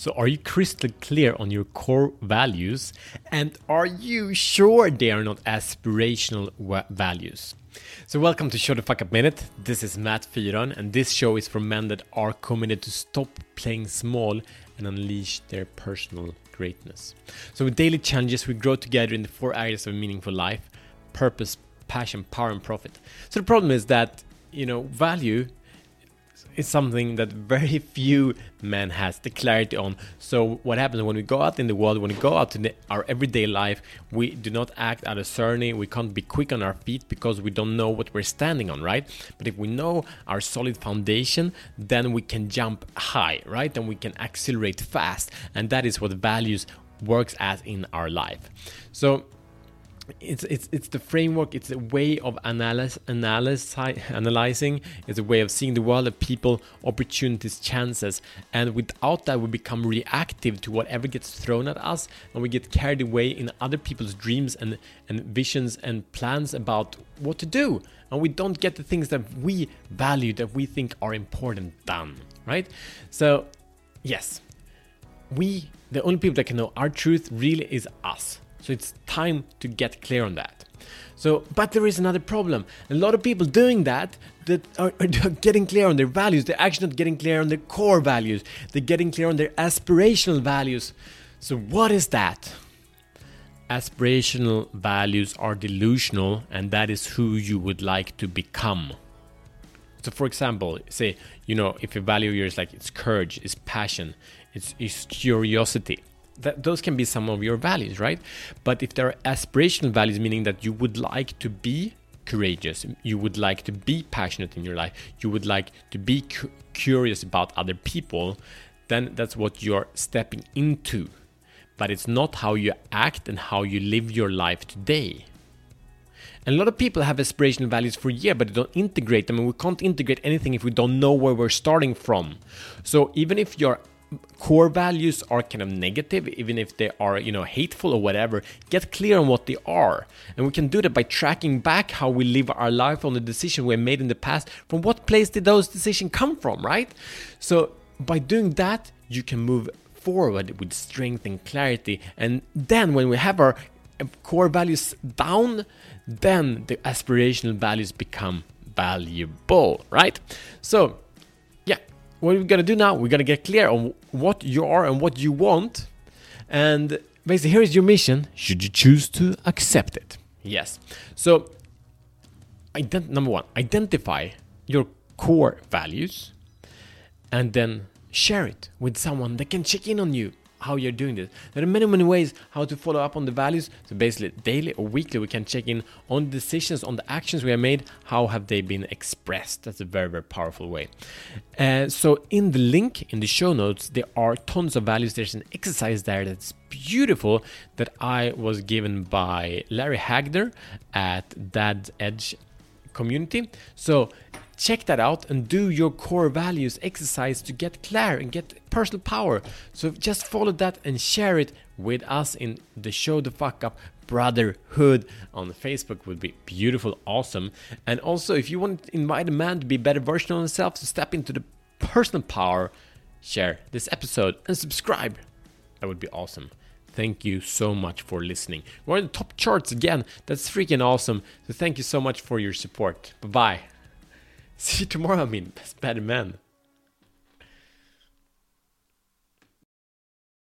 So, are you crystal clear on your core values? And are you sure they are not aspirational values? So, welcome to Show the Fuck Up Minute. This is Matt Fyron, and this show is for men that are committed to stop playing small and unleash their personal greatness. So, with daily challenges, we grow together in the four areas of meaningful life purpose, passion, power, and profit. So, the problem is that, you know, value is something that very few men has the clarity on. So what happens when we go out in the world, when we go out in our everyday life, we do not act out of certainty. We can't be quick on our feet because we don't know what we're standing on, right? But if we know our solid foundation, then we can jump high, right? And we can accelerate fast, and that is what values works as in our life. So it's it's it's the framework it's a way of analyze, analyze, analyzing it's a way of seeing the world of people opportunities chances. And without that we become reactive to whatever gets thrown at us and we get carried away in other people's dreams and and visions and plans about what to do. And we don't get the things that we value that we think are important done right? So yes. We the only people that can know our truth really is us so it's time to get clear on that. So, but there is another problem. A lot of people doing that that are, are, getting clear on their values. They're actually not getting clear on their core values. They're getting clear on their aspirational values. So, what is that? Aspirational values are delusional, and that is who you would like to become. So, for example, say you know if your value is like it's courage, it's passion, it's, it's curiosity that those can be some of your values, right? But if there are aspirational values, meaning that you would like to be courageous, you would like to be passionate in your life, you would like to be cu- curious about other people, then that's what you're stepping into. But it's not how you act and how you live your life today. And a lot of people have aspirational values for a year, but they don't integrate them, and we can't integrate anything if we don't know where we're starting from. So even if you're core values are kind of negative even if they are you know hateful or whatever get clear on what they are. And we can do that by tracking back how we live our life on the decision we made in the past from what place did those decisions come from right? So by doing that you can move forward with strength and clarity. And then when we have our uh, core values down then the aspirational values become valuable right? So what we're gonna do now, we're gonna get clear on what you are and what you want. And basically, here is your mission, should you choose to accept it. Yes. So, ident- number one, identify your core values and then share it with someone that can check in on you how you're doing this. There are many, many ways how to follow up on the values. So basically, daily or weekly, we can check in on the decisions, on the actions we have made. How have they been expressed? That's a very, very powerful way. Uh, so in the link in the show notes, there are tons of values. There's an exercise there that's beautiful that I was given by Larry Hagner at Dad's Edge community. So check that out and do your core values exercise to get clear and get personal power. So just follow that and share it with us in the Show the Fuck Up Brotherhood on Facebook would be beautiful, awesome. And also, if you want to invite a man to be a better version of himself, to step into the personal power, share this episode and subscribe. That would be awesome. Thank you so much for listening. We're in the top charts again. That's freaking awesome. So thank you so much for your support. Bye bye. See you tomorrow, I mean, better man.